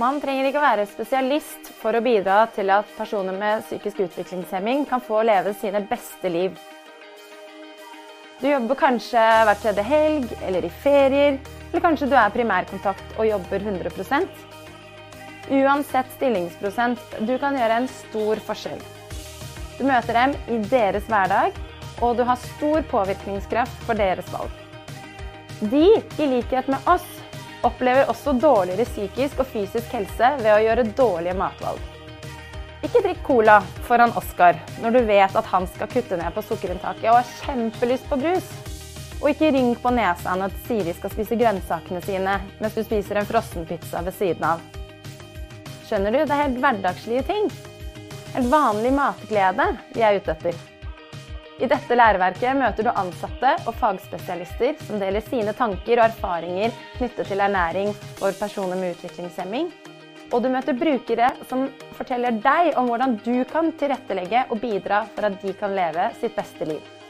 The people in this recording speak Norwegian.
Man trenger ikke være spesialist for å bidra til at personer med psykisk utviklingshemming kan få leve sine beste liv. Du jobber kanskje hver tredje helg eller i ferier, eller kanskje du er primærkontakt og jobber 100% Uansett stillingsprosent, du kan gjøre en stor forskjell. Du møter dem i deres hverdag, og du har stor påvirkningskraft for deres valg. De, i likhet med oss, opplever også dårligere psykisk og fysisk helse ved å gjøre dårlige matvalg. Ikke drikk cola foran Oskar når du vet at han skal kutte ned på sukkerinntaket og har kjempelyst på brus. Og ikke ring på nesa når Siri skal spise grønnsakene sine mens du spiser en frossenpizza ved siden av. Skjønner du? Det er helt hverdagslige ting. Helt vanlig matglede vi er ute etter. I dette læreverket møter du ansatte og fagspesialister som deler sine tanker og erfaringer knyttet til ernæring for personer med utviklingshemming. Og du møter brukere som forteller deg om hvordan du kan tilrettelegge og bidra for at de kan leve sitt beste liv.